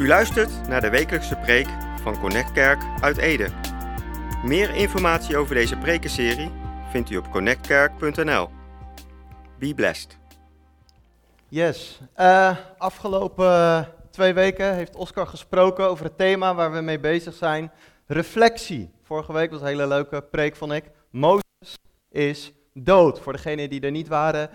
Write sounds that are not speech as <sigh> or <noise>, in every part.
U luistert naar de wekelijkse preek van Connect Kerk uit Ede. Meer informatie over deze prekenserie vindt u op connectkerk.nl. Be blessed. Yes. Uh, afgelopen twee weken heeft Oscar gesproken over het thema waar we mee bezig zijn. Reflectie. Vorige week was een hele leuke preek, vond ik. Mozes is dood. Voor degenen die er niet waren,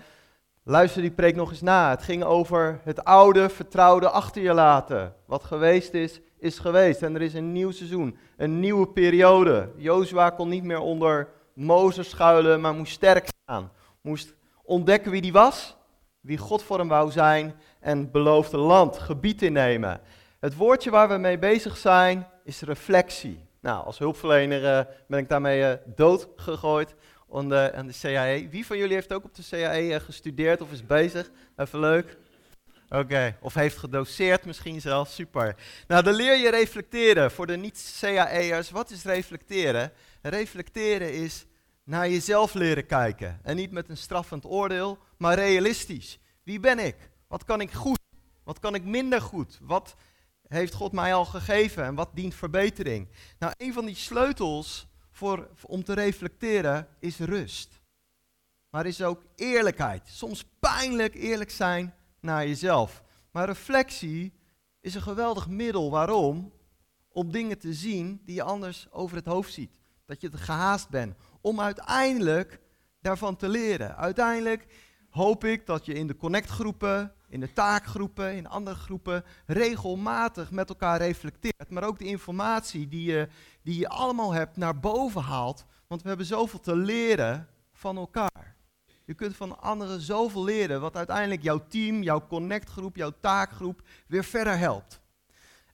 luister die preek nog eens na. Het ging over het oude, vertrouwde achter je laten. Wat geweest is, is geweest. En er is een nieuw seizoen, een nieuwe periode. Jozua kon niet meer onder Mozes schuilen, maar moest sterk staan. Moest ontdekken wie die was, wie God voor hem wou zijn en beloofde land, gebied innemen. Het woordje waar we mee bezig zijn is reflectie. Nou, als hulpverlener uh, ben ik daarmee uh, doodgegooid aan de, de CAE. Wie van jullie heeft ook op de CAE uh, gestudeerd of is bezig? Even leuk. Oké, of heeft gedoseerd misschien zelfs, super. Nou, dan leer je reflecteren. Voor de niet-CAE'ers, wat is reflecteren? Reflecteren is naar jezelf leren kijken. En niet met een straffend oordeel, maar realistisch. Wie ben ik? Wat kan ik goed? Wat kan ik minder goed? Wat heeft God mij al gegeven en wat dient verbetering? Nou, een van die sleutels voor, om te reflecteren is rust. Maar is ook eerlijkheid. Soms pijnlijk eerlijk zijn naar jezelf. Maar reflectie is een geweldig middel. Waarom? Om dingen te zien die je anders over het hoofd ziet. Dat je te gehaast bent. Om uiteindelijk daarvan te leren. Uiteindelijk hoop ik dat je in de connectgroepen, in de taakgroepen, in andere groepen regelmatig met elkaar reflecteert. Maar ook de informatie die je, die je allemaal hebt naar boven haalt. Want we hebben zoveel te leren van elkaar. Je kunt van anderen zoveel leren, wat uiteindelijk jouw team, jouw connectgroep, jouw taakgroep weer verder helpt.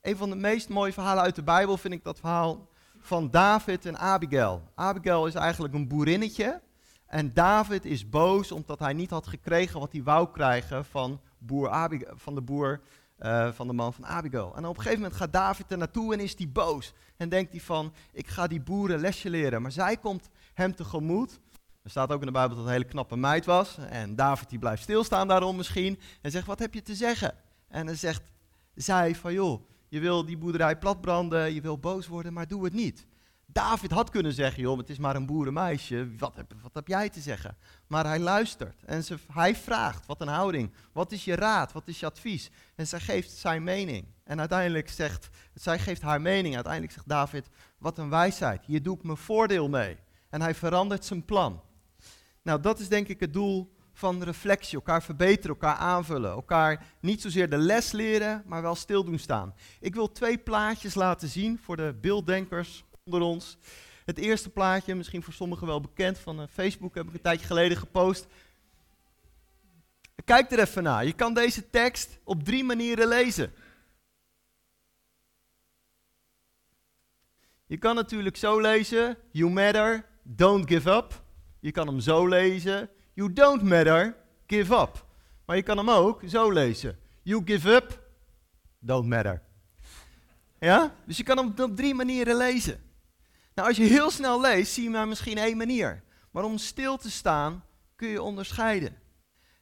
Een van de meest mooie verhalen uit de Bijbel vind ik dat verhaal van David en Abigail. Abigail is eigenlijk een boerinnetje. En David is boos omdat hij niet had gekregen wat hij wou krijgen van, boer Abigail, van de boer uh, van de man van Abigail. En op een gegeven moment gaat David er naartoe en is hij boos. En denkt hij van, ik ga die boeren lesje leren. Maar zij komt hem tegemoet. Er staat ook in de Bijbel dat het een hele knappe meid was. En David die blijft stilstaan daarom misschien. En zegt, wat heb je te zeggen? En dan zegt zij van, joh, je wil die boerderij platbranden, je wil boos worden, maar doe het niet. David had kunnen zeggen, joh, het is maar een boerenmeisje, wat heb, wat heb jij te zeggen? Maar hij luistert en ze, hij vraagt, wat een houding, wat is je raad, wat is je advies? En zij geeft zijn mening. En uiteindelijk zegt, zij geeft haar mening, uiteindelijk zegt David, wat een wijsheid, hier doe ik mijn voordeel mee. En hij verandert zijn plan. Nou, dat is denk ik het doel van reflectie. Elkaar verbeteren, elkaar aanvullen. Elkaar niet zozeer de les leren, maar wel stil doen staan. Ik wil twee plaatjes laten zien voor de beelddenkers onder ons. Het eerste plaatje, misschien voor sommigen wel bekend, van eh, Facebook heb ik een tijdje geleden gepost. Kijk er even naar. Je kan deze tekst op drie manieren lezen. Je kan natuurlijk zo lezen: You matter, don't give up. Je kan hem zo lezen: You don't matter, give up. Maar je kan hem ook zo lezen: You give up, don't matter. Ja? Dus je kan hem op drie manieren lezen. Nou, als je heel snel leest, zie je maar misschien één manier. Maar om stil te staan, kun je onderscheiden.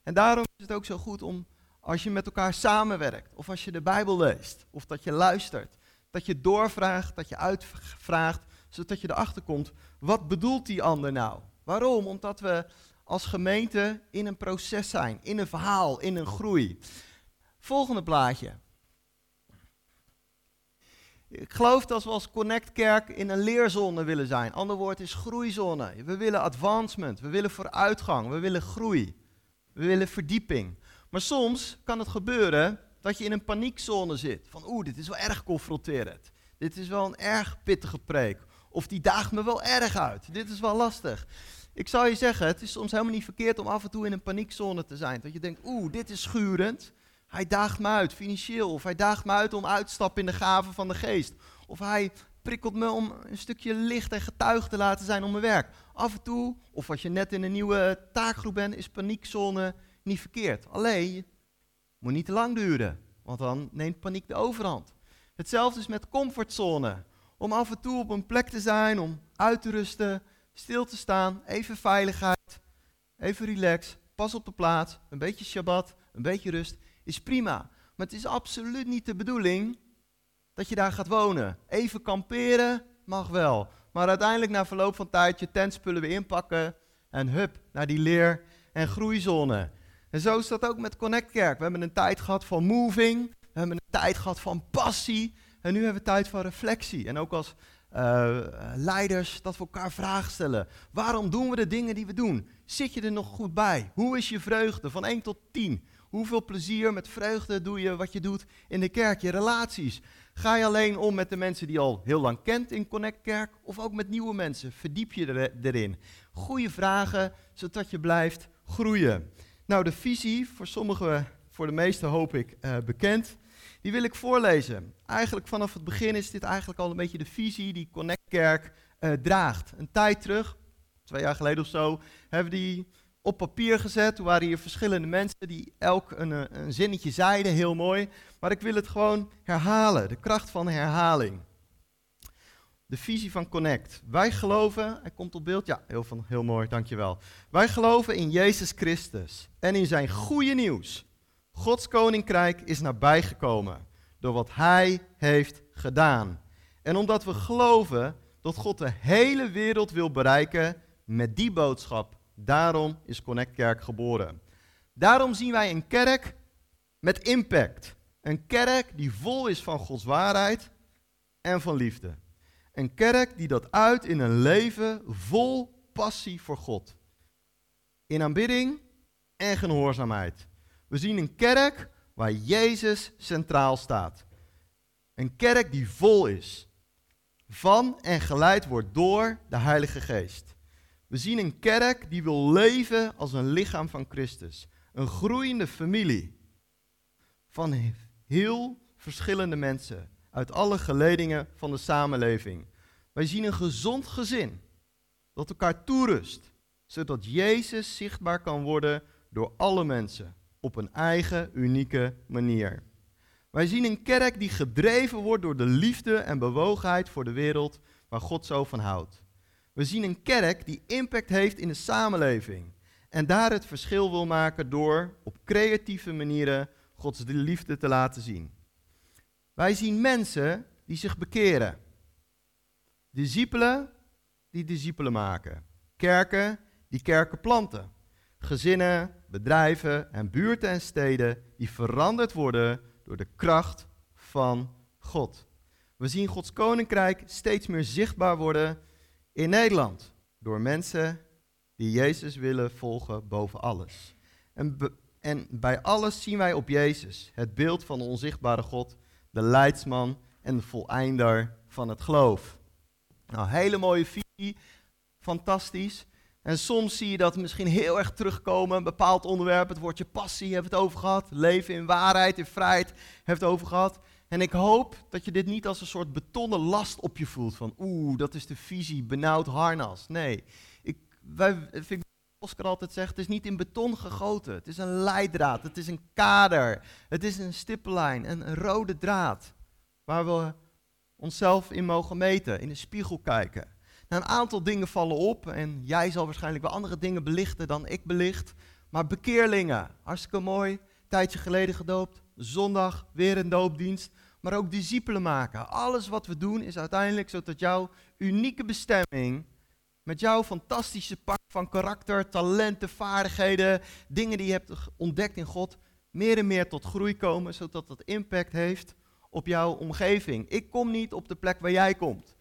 En daarom is het ook zo goed om, als je met elkaar samenwerkt, of als je de Bijbel leest, of dat je luistert, dat je doorvraagt, dat je uitvraagt, zodat je erachter komt, wat bedoelt die ander nou? Waarom? Omdat we als gemeente in een proces zijn, in een verhaal, in een groei. Volgende plaatje. Ik geloof dat we als Connect Kerk in een leerzone willen zijn. Ander woord is groeizone. We willen advancement, we willen vooruitgang, we willen groei. We willen verdieping. Maar soms kan het gebeuren dat je in een paniekzone zit. Van oeh, dit is wel erg confronterend. Dit is wel een erg pittige preek. Of die daagt me wel erg uit. Dit is wel lastig. Ik zou je zeggen, het is soms helemaal niet verkeerd om af en toe in een paniekzone te zijn. Dat je denkt, oeh, dit is schurend. Hij daagt me uit, financieel. Of hij daagt me uit om uit te stappen in de gaven van de geest. Of hij prikkelt me om een stukje licht en getuige te laten zijn om mijn werk. Af en toe, of als je net in een nieuwe taakgroep bent, is paniekzone niet verkeerd. Alleen, moet niet te lang duren, want dan neemt paniek de overhand. Hetzelfde is met comfortzone. Om af en toe op een plek te zijn, om uit te rusten, stil te staan, even veiligheid, even relax, pas op de plaats, een beetje Shabbat, een beetje rust is prima. Maar het is absoluut niet de bedoeling dat je daar gaat wonen. Even kamperen mag wel. Maar uiteindelijk na verloop van tijd je tentspullen weer inpakken en hup, naar die leer- en groeizone. En zo is dat ook met Connect Kerk. We hebben een tijd gehad van moving, we hebben een tijd gehad van passie en nu hebben we tijd van reflectie. En ook als uh, leiders dat we elkaar vragen stellen. Waarom doen we de dingen die we doen? Zit je er nog goed bij? Hoe is je vreugde van 1 tot 10? Hoeveel plezier met vreugde doe je wat je doet in de kerk, je relaties? Ga je alleen om met de mensen die je al heel lang kent in Connect Kerk of ook met nieuwe mensen? Verdiep je erin. Goede vragen, zodat je blijft groeien. Nou, de visie, voor sommigen, voor de meesten hoop ik, uh, bekend. Die wil ik voorlezen. Eigenlijk vanaf het begin is dit eigenlijk al een beetje de visie die Connect Kerk uh, draagt. Een tijd terug, twee jaar geleden of zo, hebben die op papier gezet. Toen waren hier verschillende mensen die elk een, eh, een zinnetje zeiden, heel mooi. Maar ik wil het gewoon herhalen, de kracht van herhaling. De visie van Connect. Wij geloven, hij komt op beeld, ja, heel, van, heel mooi, dankjewel. Wij geloven in Jezus Christus en in zijn goede nieuws. Gods koninkrijk is nabijgekomen door wat hij heeft gedaan. En omdat we geloven dat God de hele wereld wil bereiken met die boodschap, daarom is Connect Kerk geboren. Daarom zien wij een kerk met impact. Een kerk die vol is van Gods waarheid en van liefde. Een kerk die dat uit in een leven vol passie voor God. In aanbidding en gehoorzaamheid. We zien een kerk waar Jezus centraal staat. Een kerk die vol is van en geleid wordt door de Heilige Geest. We zien een kerk die wil leven als een lichaam van Christus. Een groeiende familie van heel verschillende mensen uit alle geledingen van de samenleving. Wij zien een gezond gezin dat elkaar toerust, zodat Jezus zichtbaar kan worden door alle mensen op een eigen unieke manier. Wij zien een kerk die gedreven wordt door de liefde en bewogenheid voor de wereld waar God zo van houdt. We zien een kerk die impact heeft in de samenleving en daar het verschil wil maken door op creatieve manieren Gods liefde te laten zien. Wij zien mensen die zich bekeren. Discipelen die discipelen maken. Kerken die kerken planten. Gezinnen, bedrijven en buurten en steden die veranderd worden door de kracht van God. We zien Gods koninkrijk steeds meer zichtbaar worden in Nederland door mensen die Jezus willen volgen boven alles. En, en bij alles zien wij op Jezus, het beeld van de onzichtbare God, de leidsman en de voleinder van het geloof. Nou, hele mooie visie, fantastisch. En soms zie je dat misschien heel erg terugkomen, een bepaald onderwerp, het woordje passie hebben we het over gehad, leven in waarheid, in vrijheid we het over gehad. En ik hoop dat je dit niet als een soort betonnen last op je voelt, van oeh, dat is de visie, benauwd harnas. Nee, ik, wij, vind ik Oscar altijd zegt, het is niet in beton gegoten, het is een leidraad, het is een kader, het is een stippellijn, een rode draad, waar we onszelf in mogen meten, in de spiegel kijken. Nou, een aantal dingen vallen op en jij zal waarschijnlijk wel andere dingen belichten dan ik belicht. Maar bekeerlingen, hartstikke mooi, tijdje geleden gedoopt, zondag weer een doopdienst. Maar ook discipelen maken. Alles wat we doen is uiteindelijk zodat jouw unieke bestemming, met jouw fantastische pak van karakter, talenten, vaardigheden, dingen die je hebt ontdekt in God, meer en meer tot groei komen, zodat dat impact heeft op jouw omgeving. Ik kom niet op de plek waar jij komt.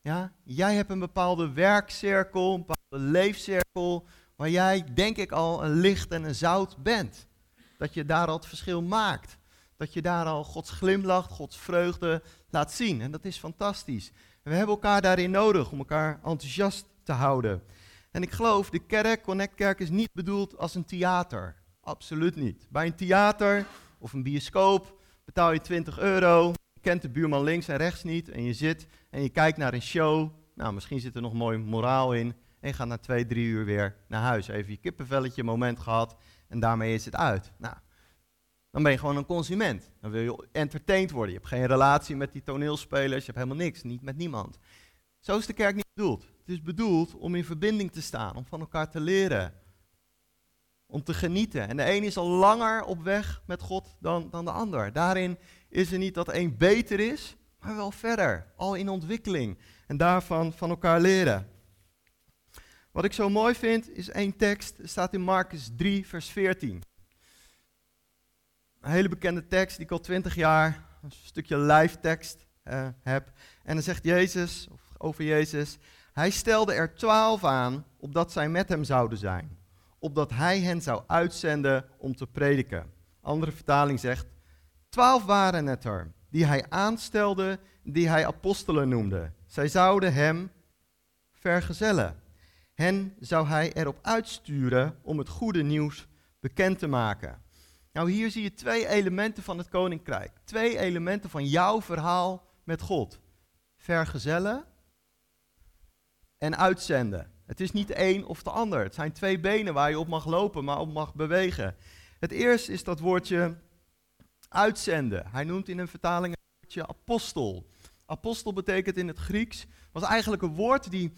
Ja, jij hebt een bepaalde werkcirkel, een bepaalde leefcirkel, waar jij, denk ik, al een licht en een zout bent. Dat je daar al het verschil maakt. Dat je daar al Gods glimlach, Gods vreugde laat zien. En dat is fantastisch. We hebben elkaar daarin nodig om elkaar enthousiast te houden. En ik geloof, de kerk, Connect Kerk, is niet bedoeld als een theater. Absoluut niet. Bij een theater of een bioscoop betaal je 20 euro kent de buurman links en rechts niet en je zit en je kijkt naar een show. Nou, misschien zit er nog mooi moraal in. En je gaat na twee, drie uur weer naar huis. Even je kippenvelletje moment gehad en daarmee is het uit. Nou, dan ben je gewoon een consument. Dan wil je entertained worden. Je hebt geen relatie met die toneelspelers, je hebt helemaal niks, niet met niemand. Zo is de kerk niet bedoeld. Het is bedoeld om in verbinding te staan, om van elkaar te leren. om te genieten. En de een is al langer op weg met God dan, dan de ander. Daarin is er niet dat een beter is, maar wel verder, al in ontwikkeling. En daarvan van elkaar leren. Wat ik zo mooi vind is één tekst, staat in Marcus 3, vers 14. Een hele bekende tekst die ik al twintig jaar, een stukje live tekst uh, heb. En dan zegt Jezus, of over Jezus, hij stelde er twaalf aan, opdat zij met hem zouden zijn. Opdat hij hen zou uitzenden om te prediken. Andere vertaling zegt, twaalf waren het er, die hij aanstelde, die hij apostelen noemde. Zij zouden hem vergezellen. Hen zou hij erop uitsturen om het goede nieuws bekend te maken. Nou, hier zie je twee elementen van het koninkrijk. Twee elementen van jouw verhaal met God. Vergezellen en uitzenden. Het is niet een of de ander. Het zijn twee benen waar je op mag lopen, maar op mag bewegen. Het eerste is dat woordje uitzenden. Hij noemt in een vertaling het woordje apostel. Apostel betekent in het Grieks, was eigenlijk een woord die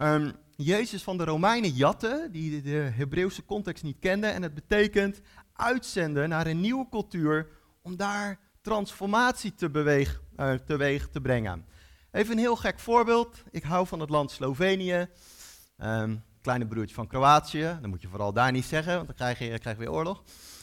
um, Jezus van de Romeinen jatte, die de Hebreeuwse context niet kende. En het betekent uitzenden naar een nieuwe cultuur om daar transformatie te beweeg, uh, teweeg te brengen. Even een heel gek voorbeeld. Ik hou van het land Slovenië. Um, kleine broertje van Kroatië. Dat moet je vooral daar niet zeggen, want dan krijg je, krijg weer oorlog.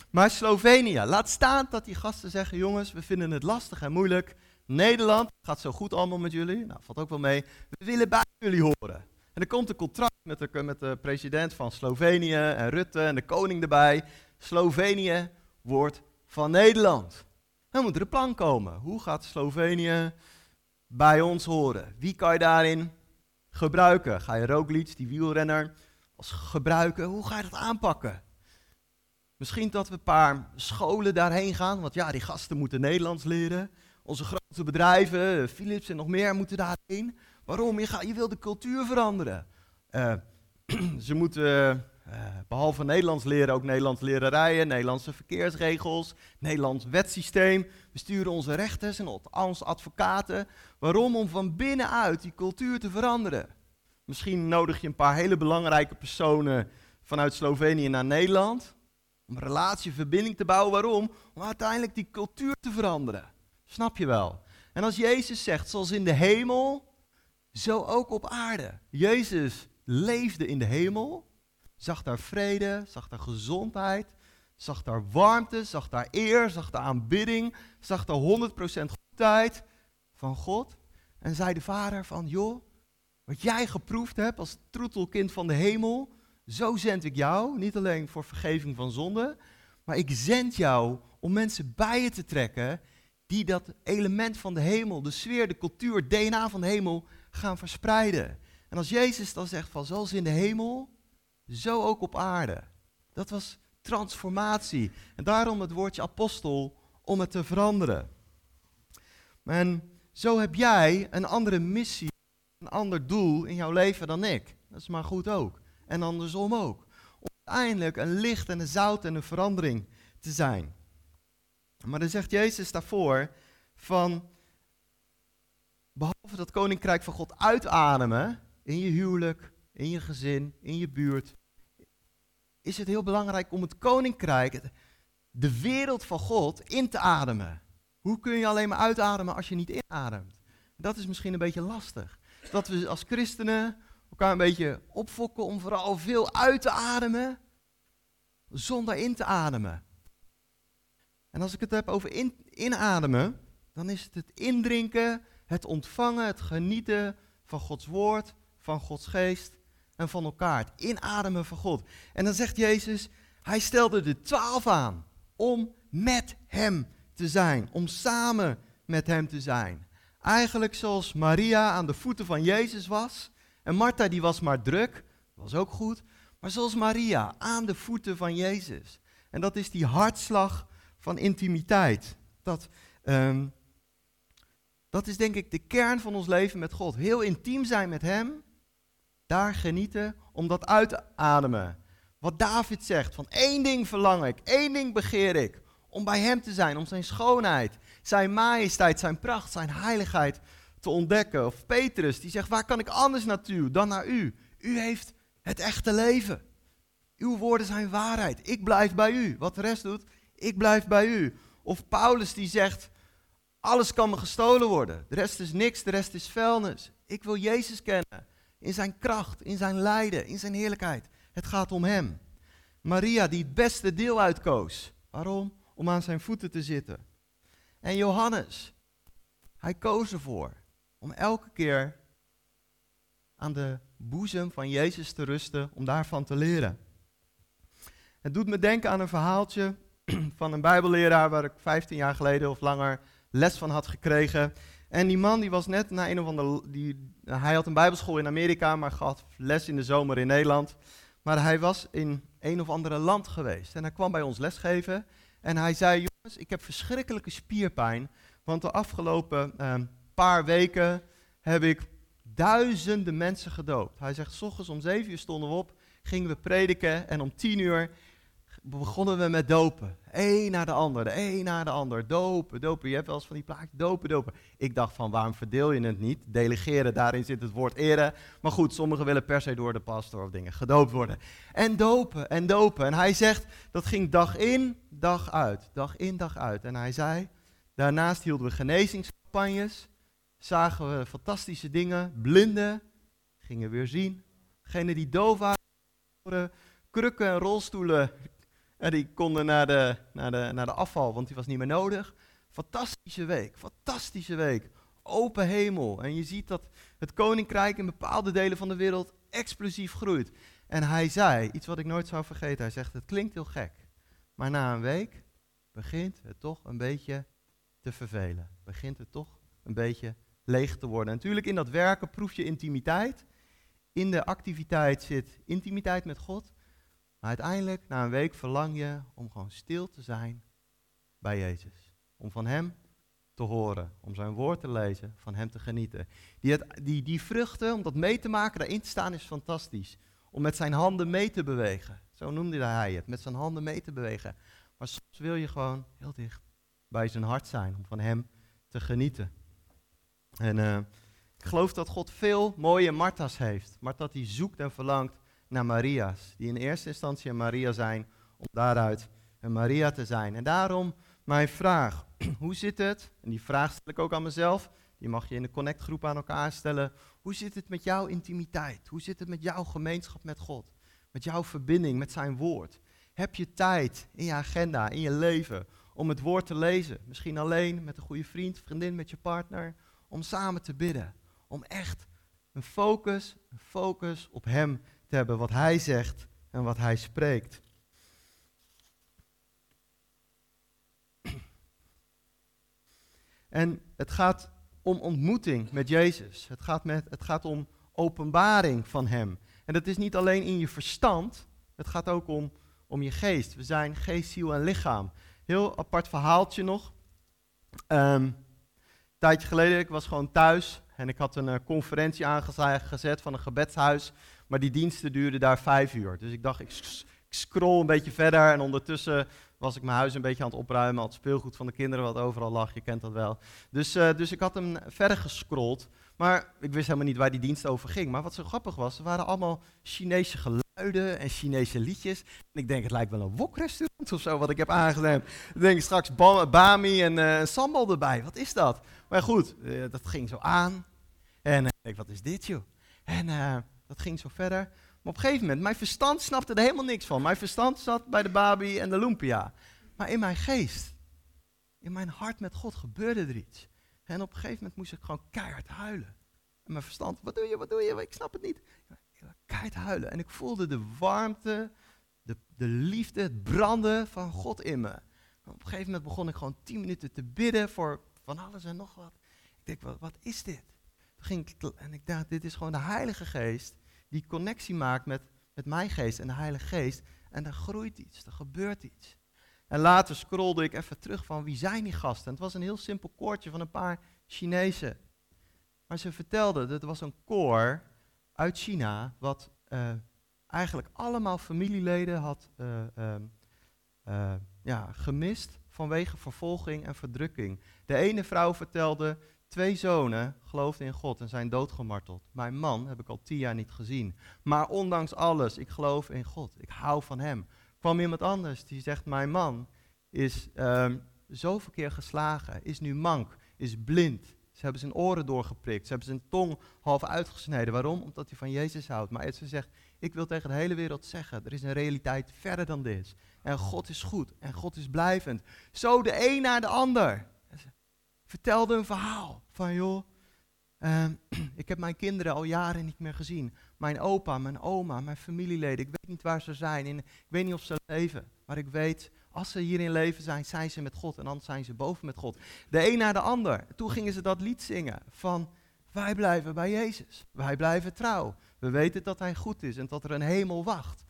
Maar Slovenië, laat staan dat die gasten zeggen: jongens, we vinden het lastig en moeilijk. Nederland gaat zo goed allemaal met jullie. Nou, valt ook wel mee. We willen bij jullie horen. En er komt een contract met de, met de president van Slovenië en Rutte en de koning erbij. Slovenië wordt van Nederland. Dan moet er een plan komen. Hoe gaat Slovenië bij ons horen? Wie kan je daarin gebruiken? Ga je Roglic, die wielrenner, als gebruiken? Hoe ga je dat aanpakken? Misschien dat we een paar scholen daarheen gaan, want ja, die gasten moeten Nederlands leren. Onze grote bedrijven, Philips en nog meer, moeten daarheen. Waarom? Je, wil de cultuur veranderen. Uh, <clears throat> ze moeten behalve Nederlands leren ook Nederlands leren rijden, Nederlandse verkeersregels, Nederlands wetsysteem. We sturen onze rechters en onze advocaten. Waarom? Om van binnenuit die cultuur te veranderen. Misschien nodig je een paar hele belangrijke personen vanuit Slovenië naar Nederland. Om een relatie, verbinding te bouwen. Waarom? Om uiteindelijk die cultuur te veranderen. Snap je wel? En als Jezus zegt, zoals in de hemel, zo ook op aarde. Jezus leefde in de hemel zag daar vrede, zag daar gezondheid, zag daar warmte, zag daar eer, zag daar aanbidding, zag daar 100% goedheid van God. En zei de vader van, joh, wat jij geproefd hebt als troetelkind van de hemel, zo zend ik jou, niet alleen voor vergeving van zonde, maar ik zend jou om mensen bij je te trekken die dat element van de hemel, de sfeer, de cultuur, DNA van de hemel gaan verspreiden. En als Jezus dan zegt van zoals in de hemel, zo ook op aarde. Dat was transformatie. En daarom het woordje apostel, om het te veranderen. En zo heb jij een andere missie, een ander doel in jouw leven dan ik. Dat is maar goed ook. En andersom ook. Om uiteindelijk een licht en een zout en een verandering te zijn. Maar dan zegt Jezus daarvoor van, behalve dat koninkrijk van God uitademen, in je huwelijk, in je gezin, in je buurt, is het heel belangrijk om het koninkrijk, de wereld van God, in te ademen. Hoe kun je alleen maar uitademen als je niet inademt? Dat is misschien een beetje lastig. Dat we als christenen elkaar een beetje opfokken om vooral veel uit te ademen, zonder in te ademen. En als ik het heb over in, inademen, dan is het het indrinken, het ontvangen, het genieten van Gods woord, van Gods geest en van elkaar. Het inademen van God. En dan zegt Jezus, hij stelde de twaalf aan om met hem te zijn. Om samen met hem te zijn. Eigenlijk zoals Maria aan de voeten van Jezus was. En Martha die was maar druk, was ook goed. Maar zoals Maria aan de voeten van Jezus. En dat is die hartslag van intimiteit. Dat, ehm, dat is denk ik de kern van ons leven met God. Heel intiem zijn met Hem daar genieten om dat uit te ademen. Wat David zegt, van één ding verlang ik, één ding begeer ik. Om bij hem te zijn, om zijn schoonheid, zijn majesteit, zijn pracht, zijn heiligheid te ontdekken. Of Petrus, die zegt, waar kan ik anders naartoe dan naar u? U heeft het echte leven. Uw woorden zijn waarheid. Ik blijf bij u. Wat de rest doet, ik blijf bij u. Of Paulus die zegt, alles kan me gestolen worden. De rest is niks, de rest is vuilnis. Ik wil Jezus kennen. In zijn kracht, in zijn lijden, in zijn heerlijkheid. Het gaat om hem. Maria die het beste deel uitkoos. Waarom? Om aan zijn voeten te zitten. En Johannes, hij koos ervoor om elke keer aan de boezem van Jezus te rusten, om daarvan te leren. Het doet me denken aan een verhaaltje <clears throat> van een bijbelleraar waar ik 15 jaar geleden of langer les van had gekregen. En die man die was net naar een of andere, die, hij had een bijbelschool in Amerika, maar gaf les in de zomer in Nederland. Maar hij was in een of andere land geweest en hij kwam bij ons lesgeven. En hij zei, jongens, ik heb verschrikkelijke spierpijn, want de afgelopen ehm, paar weken heb ik duizenden mensen gedoopt. Hij zegt, s ochtends om zeven uur stonden we op, gingen we prediken en om tien uur begonnen we met dopen. Eén naar de ander, de een naar de ander. Dopen, dopen. Je hebt wel eens van die plaatjes, dopen, dopen. Ik dacht van, waarom verdeel je het niet? Delegeren, daarin zit het woord eren. Maar goed, sommigen willen per se door de pastor of dingen gedoopt worden. En dopen, en dopen. En hij zegt, dat ging dag in, dag uit. Dag in, dag uit. En hij zei, daarnaast hielden we genezingscampagnes. Zagen we fantastische dingen. Blinden gingen weer zien. Degenen die doof waren, krukken en rolstoelen en die konden naar de, naar, de, naar de afval, want die was niet meer nodig. Fantastische week, fantastische week. Open hemel. En je ziet dat het koninkrijk in bepaalde delen van de wereld explosief groeit. En hij zei, iets wat ik nooit zou vergeten, hij zegt, het klinkt heel gek. Maar na een week begint het toch een beetje te vervelen. Begint het toch een beetje leeg te worden. natuurlijk in dat werken proef je intimiteit. In de activiteit zit intimiteit met God. Maar uiteindelijk, na een week, verlang je om gewoon stil te zijn bij Jezus. Om van Hem te horen, om zijn woord te lezen, van Hem te genieten. Die, het, die, die vruchten, om dat mee te maken, daarin te staan, is fantastisch. Om met zijn handen mee te bewegen. Zo noemde hij het, met zijn handen mee te bewegen. Maar soms wil je gewoon heel dicht bij zijn hart zijn, om van Hem te genieten. En uh, ik geloof dat God veel mooie Martha's heeft, maar dat hij zoekt en verlangt naar Maria's, die in eerste instantie een Maria zijn, om daaruit een Maria te zijn. En daarom mijn vraag, <clears throat> hoe zit het, en die vraag stel ik ook aan mezelf, die mag je in de connectgroep aan elkaar stellen, hoe zit het met jouw intimiteit? Hoe zit het met jouw gemeenschap met God? Met jouw verbinding met zijn woord? Heb je tijd in je agenda, in je leven, om het woord te lezen? Misschien alleen met een goede vriend, vriendin, met je partner, om samen te bidden. Om echt een focus, een focus op hem te hebben wat hij zegt en wat hij spreekt. En het gaat om ontmoeting met Jezus. Het gaat, met, het gaat om openbaring van Hem. En dat is niet alleen in je verstand, het gaat ook om, om je geest. We zijn geest, ziel en lichaam. Heel apart verhaaltje nog. Um, een tijdje geleden, ik was gewoon thuis en ik had een uh, conferentie aangezet van een gebedshuis maar die diensten duurden daar vijf uur. Dus ik dacht, ik, scroll een beetje verder. En ondertussen was ik mijn huis een beetje aan het opruimen. Had speelgoed van de kinderen wat overal lag. Je kent dat wel. Dus, uh, dus ik had hem verder gescrolld. Maar ik wist helemaal niet waar die dienst over ging. Maar wat zo grappig was, er waren allemaal Chinese geluiden en Chinese liedjes. En ik denk, het lijkt wel een wokrestaurant of zo wat ik heb aangezet. Dan denk ik straks bami en uh, sambal erbij. Wat is dat? Maar goed, uh, dat ging zo aan. En ik denk, wat is dit joh? En dat ging zo verder. Maar op een gegeven moment, mijn verstand snapte er helemaal niks van. Mijn verstand zat bij de babi en de lumpia. Maar in mijn geest, in mijn hart met God gebeurde er iets. En op een gegeven moment moest ik gewoon keihard huilen. En mijn verstand, wat doe je, wat doe je, ik snap het niet. Keihard huilen. En ik voelde de warmte, de, de liefde, het branden van God in me. Op een gegeven moment begon ik gewoon tien minuten te bidden voor van alles en nog wat. Ik denk, wat, wat is dit? Toen ging en ik dacht, dit is gewoon de Heilige Geest die connectie maakt met, met mijn geest en de Heilige Geest. En er groeit iets, er gebeurt iets. En later scrolde ik even terug van wie zijn die gasten. En het was een heel simpel koortje van een paar Chinezen. Maar ze vertelden dat het was een koor uit China, wat uh, eigenlijk allemaal familieleden had uh, uh, ja, gemist vanwege vervolging en verdrukking. De ene vrouw vertelde twee zonen geloofden in God en zijn doodgemarteld. Mijn man heb ik al tien jaar niet gezien. Maar ondanks alles, ik geloof in God. Ik hou van hem. Kwam iemand anders die zegt, mijn man is um, zoveel keer geslagen, is nu mank, is blind. Ze hebben zijn oren doorgeprikt, ze hebben zijn tong half uitgesneden. Waarom? Omdat hij van Jezus houdt. Maar ze zegt, ik wil tegen de hele wereld zeggen, er is een realiteit verder dan dit. En God is goed en God is blijvend. Zo de een naar de ander. Vertelde een verhaal van joh, ehm, <clears throat> ik heb mijn kinderen al jaren niet meer gezien. Mijn opa, mijn oma, mijn familieleden. Ik weet niet waar ze zijn. ik weet niet of ze leven. Maar ik weet, als ze hier in leven zijn, zijn ze met God. En anders zijn ze boven met God. De een naar de ander. Toen gingen ze dat lied zingen van wij blijven bij Jezus. Wij blijven trouw. We weten dat Hij goed is en dat er een hemel wacht.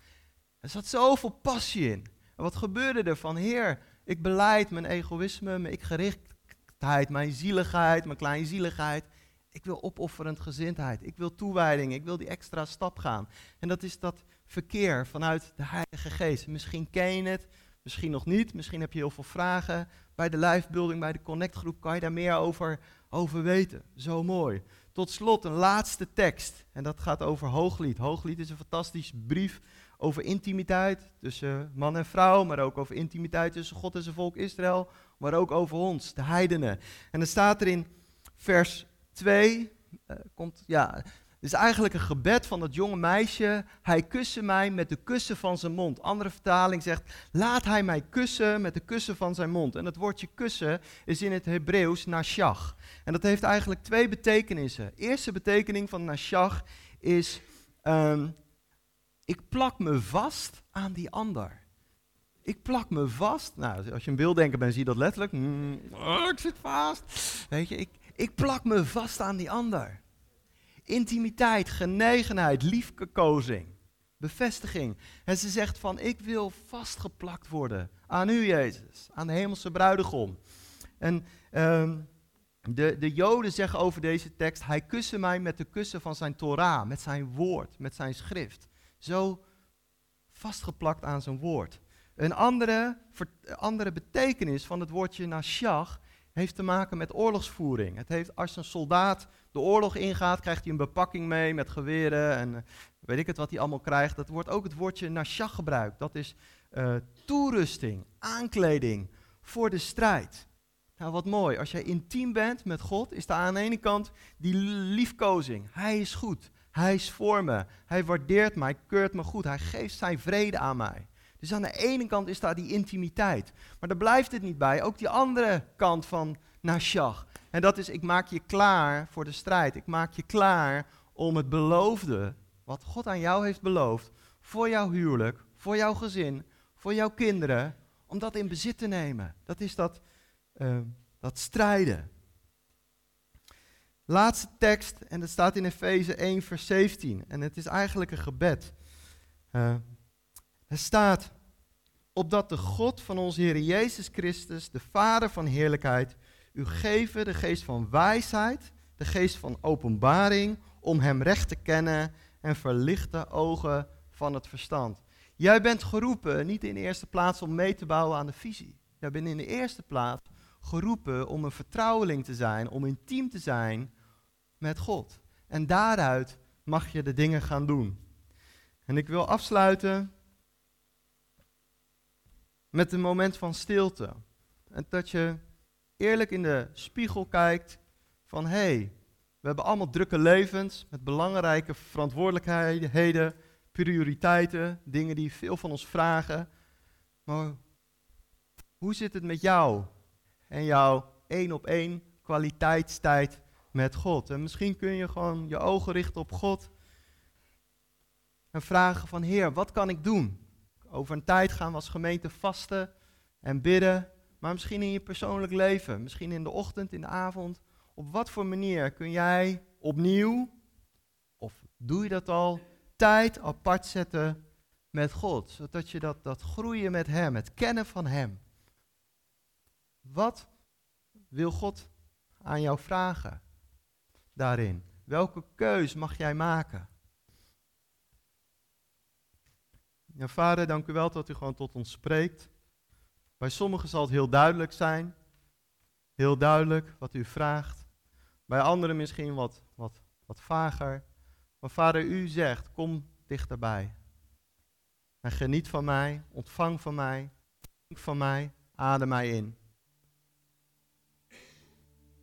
Er zat zoveel passie in. Wat gebeurde er van, Heer, ik beleid mijn egoïsme, mijn mijn zieligheid, mijn kleinzieligheid. Ik wil opofferend gezindheid. Ik wil toewijding. Ik wil die extra stap gaan. En dat is dat verkeer vanuit de Heilige Geest. Misschien ken je het, misschien nog niet. Misschien heb je heel veel vragen. Bij de livebuilding, bij de Connect groep kan je daar meer over, over weten. Zo mooi. Tot slot een laatste tekst. En dat gaat over Hooglied. Hooglied is een fantastisch brief over intimiteit tussen man en vrouw, maar ook over intimiteit tussen God en zijn volk Israël, maar ook over ons, de heidenen. En dan staat er in vers 2, uh, eh, komt, ja, is eigenlijk een gebed van dat jonge meisje. Hij kussen mij met de kussen van zijn mond. Andere vertaling zegt, laat hij mij kussen met de kussen van zijn mond. En het woordje kussen is in het Hebreeuws nashach. En dat heeft eigenlijk twee betekenissen. De eerste betekening van nashach is, ehm, ik plak me vast aan die ander. Ik plak me vast. Nou, als je een beelddenker bent, zie je dat letterlijk. Mm, oh, ik zit vast. Weet je, ik, ik plak me vast aan die ander. Intimiteit, genegenheid, liefkozing, bevestiging. En ze zegt van, ik wil vastgeplakt worden aan u, Jezus, aan de hemelse bruidegom. En ehm, de, de Joden zeggen over deze tekst, hij kussen mij met de kussen van zijn Torah, met zijn woord, met zijn schrift. Zo vastgeplakt aan zijn woord. Een andere, andere betekenis van het woordje nashach heeft te maken met oorlogsvoering. Het heeft, als een soldaat de oorlog ingaat, krijgt hij een bepakking mee met geweren en eh, weet ik het wat hij allemaal krijgt. Dat wordt ook het woordje nashach gebruikt. Dat is uh, toerusting, aankleding voor de strijd. Nou, wat mooi. Als jij intiem bent met God, is daar aan de ene kant die liefkozing. Hij is goed. Hij is voor me. Hij waardeert mij, keurt me goed. Hij geeft zijn vrede aan mij. Dus aan de ene kant is daar die intimiteit. Maar daar blijft het niet bij. Ook die andere kant van Nashach. En dat is, ik maak je klaar voor de strijd. Ik maak je klaar om het beloofde, wat God aan jou heeft beloofd, voor jouw huwelijk, voor jouw gezin, voor jouw kinderen, om dat in bezit te nemen. Dat is dat, uh, dat strijden. Laatste tekst, en dat staat in Efeze 1, vers 17. En het is eigenlijk een gebed. Uh, er staat, opdat de God van onze Heer Jezus Christus, de Vader van heerlijkheid, u geven de geest van wijsheid, de geest van openbaring, om Hem recht te kennen en verlichte ogen van het verstand. Jij bent geroepen niet in de eerste plaats om mee te bouwen aan de visie. Jij bent in de eerste plaats geroepen om een vertrouweling te zijn, om intiem te zijn met God. En daaruit mag je de dingen gaan doen. En ik wil afsluiten met een moment van stilte. En dat je eerlijk in de spiegel kijkt van hé, hey, we hebben allemaal drukke levens met belangrijke verantwoordelijkheden, prioriteiten, dingen die veel van ons vragen. Maar hoe zit het met jou en jouw één op één kwaliteitstijd met God? En misschien kun je gewoon je ogen richten op God en vragen van Heer, wat kan ik doen? Over een tijd gaan we als gemeente vasten en bidden. Maar misschien in je persoonlijk leven, misschien in de ochtend, in de avond. Op wat voor manier kun jij opnieuw, of doe je dat al, tijd apart zetten met God? Zodat je dat, dat groeien met Hem, het kennen van Hem. Wat wil God aan jou vragen daarin? Welke keus mag jij maken? Ja, vader, dank u wel dat u gewoon tot ons spreekt. Bij sommigen zal het heel duidelijk zijn. Heel duidelijk wat u vraagt. Bij anderen misschien wat, wat, wat vager. Maar vader, u zegt, kom dichterbij. En geniet van mij, ontvang van mij, drink van mij, adem mij in.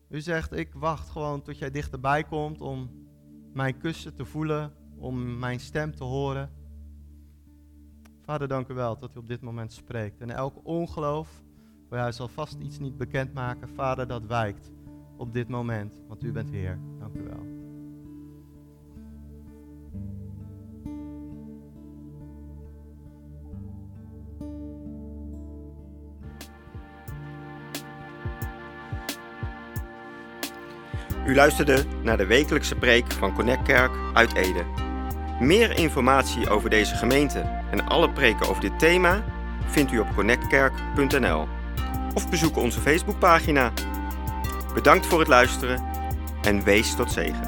U zegt, ik wacht gewoon tot jij dichterbij komt om mijn kussen te voelen, om mijn stem te horen. Vader, dank u wel dat u op dit moment spreekt. En elk ongeloof, waar hij zal vast iets niet bekendmaken, Vader, dat wijkt op dit moment, want u bent Heer. Dank u wel. U luisterde naar de wekelijkse preek van Connect Kerk uit Ede. Meer informatie over deze gemeente en alle preken over dit thema vindt u op connectkerk.nl of bezoek onze Facebookpagina. Bedankt voor het luisteren en wees tot zegen.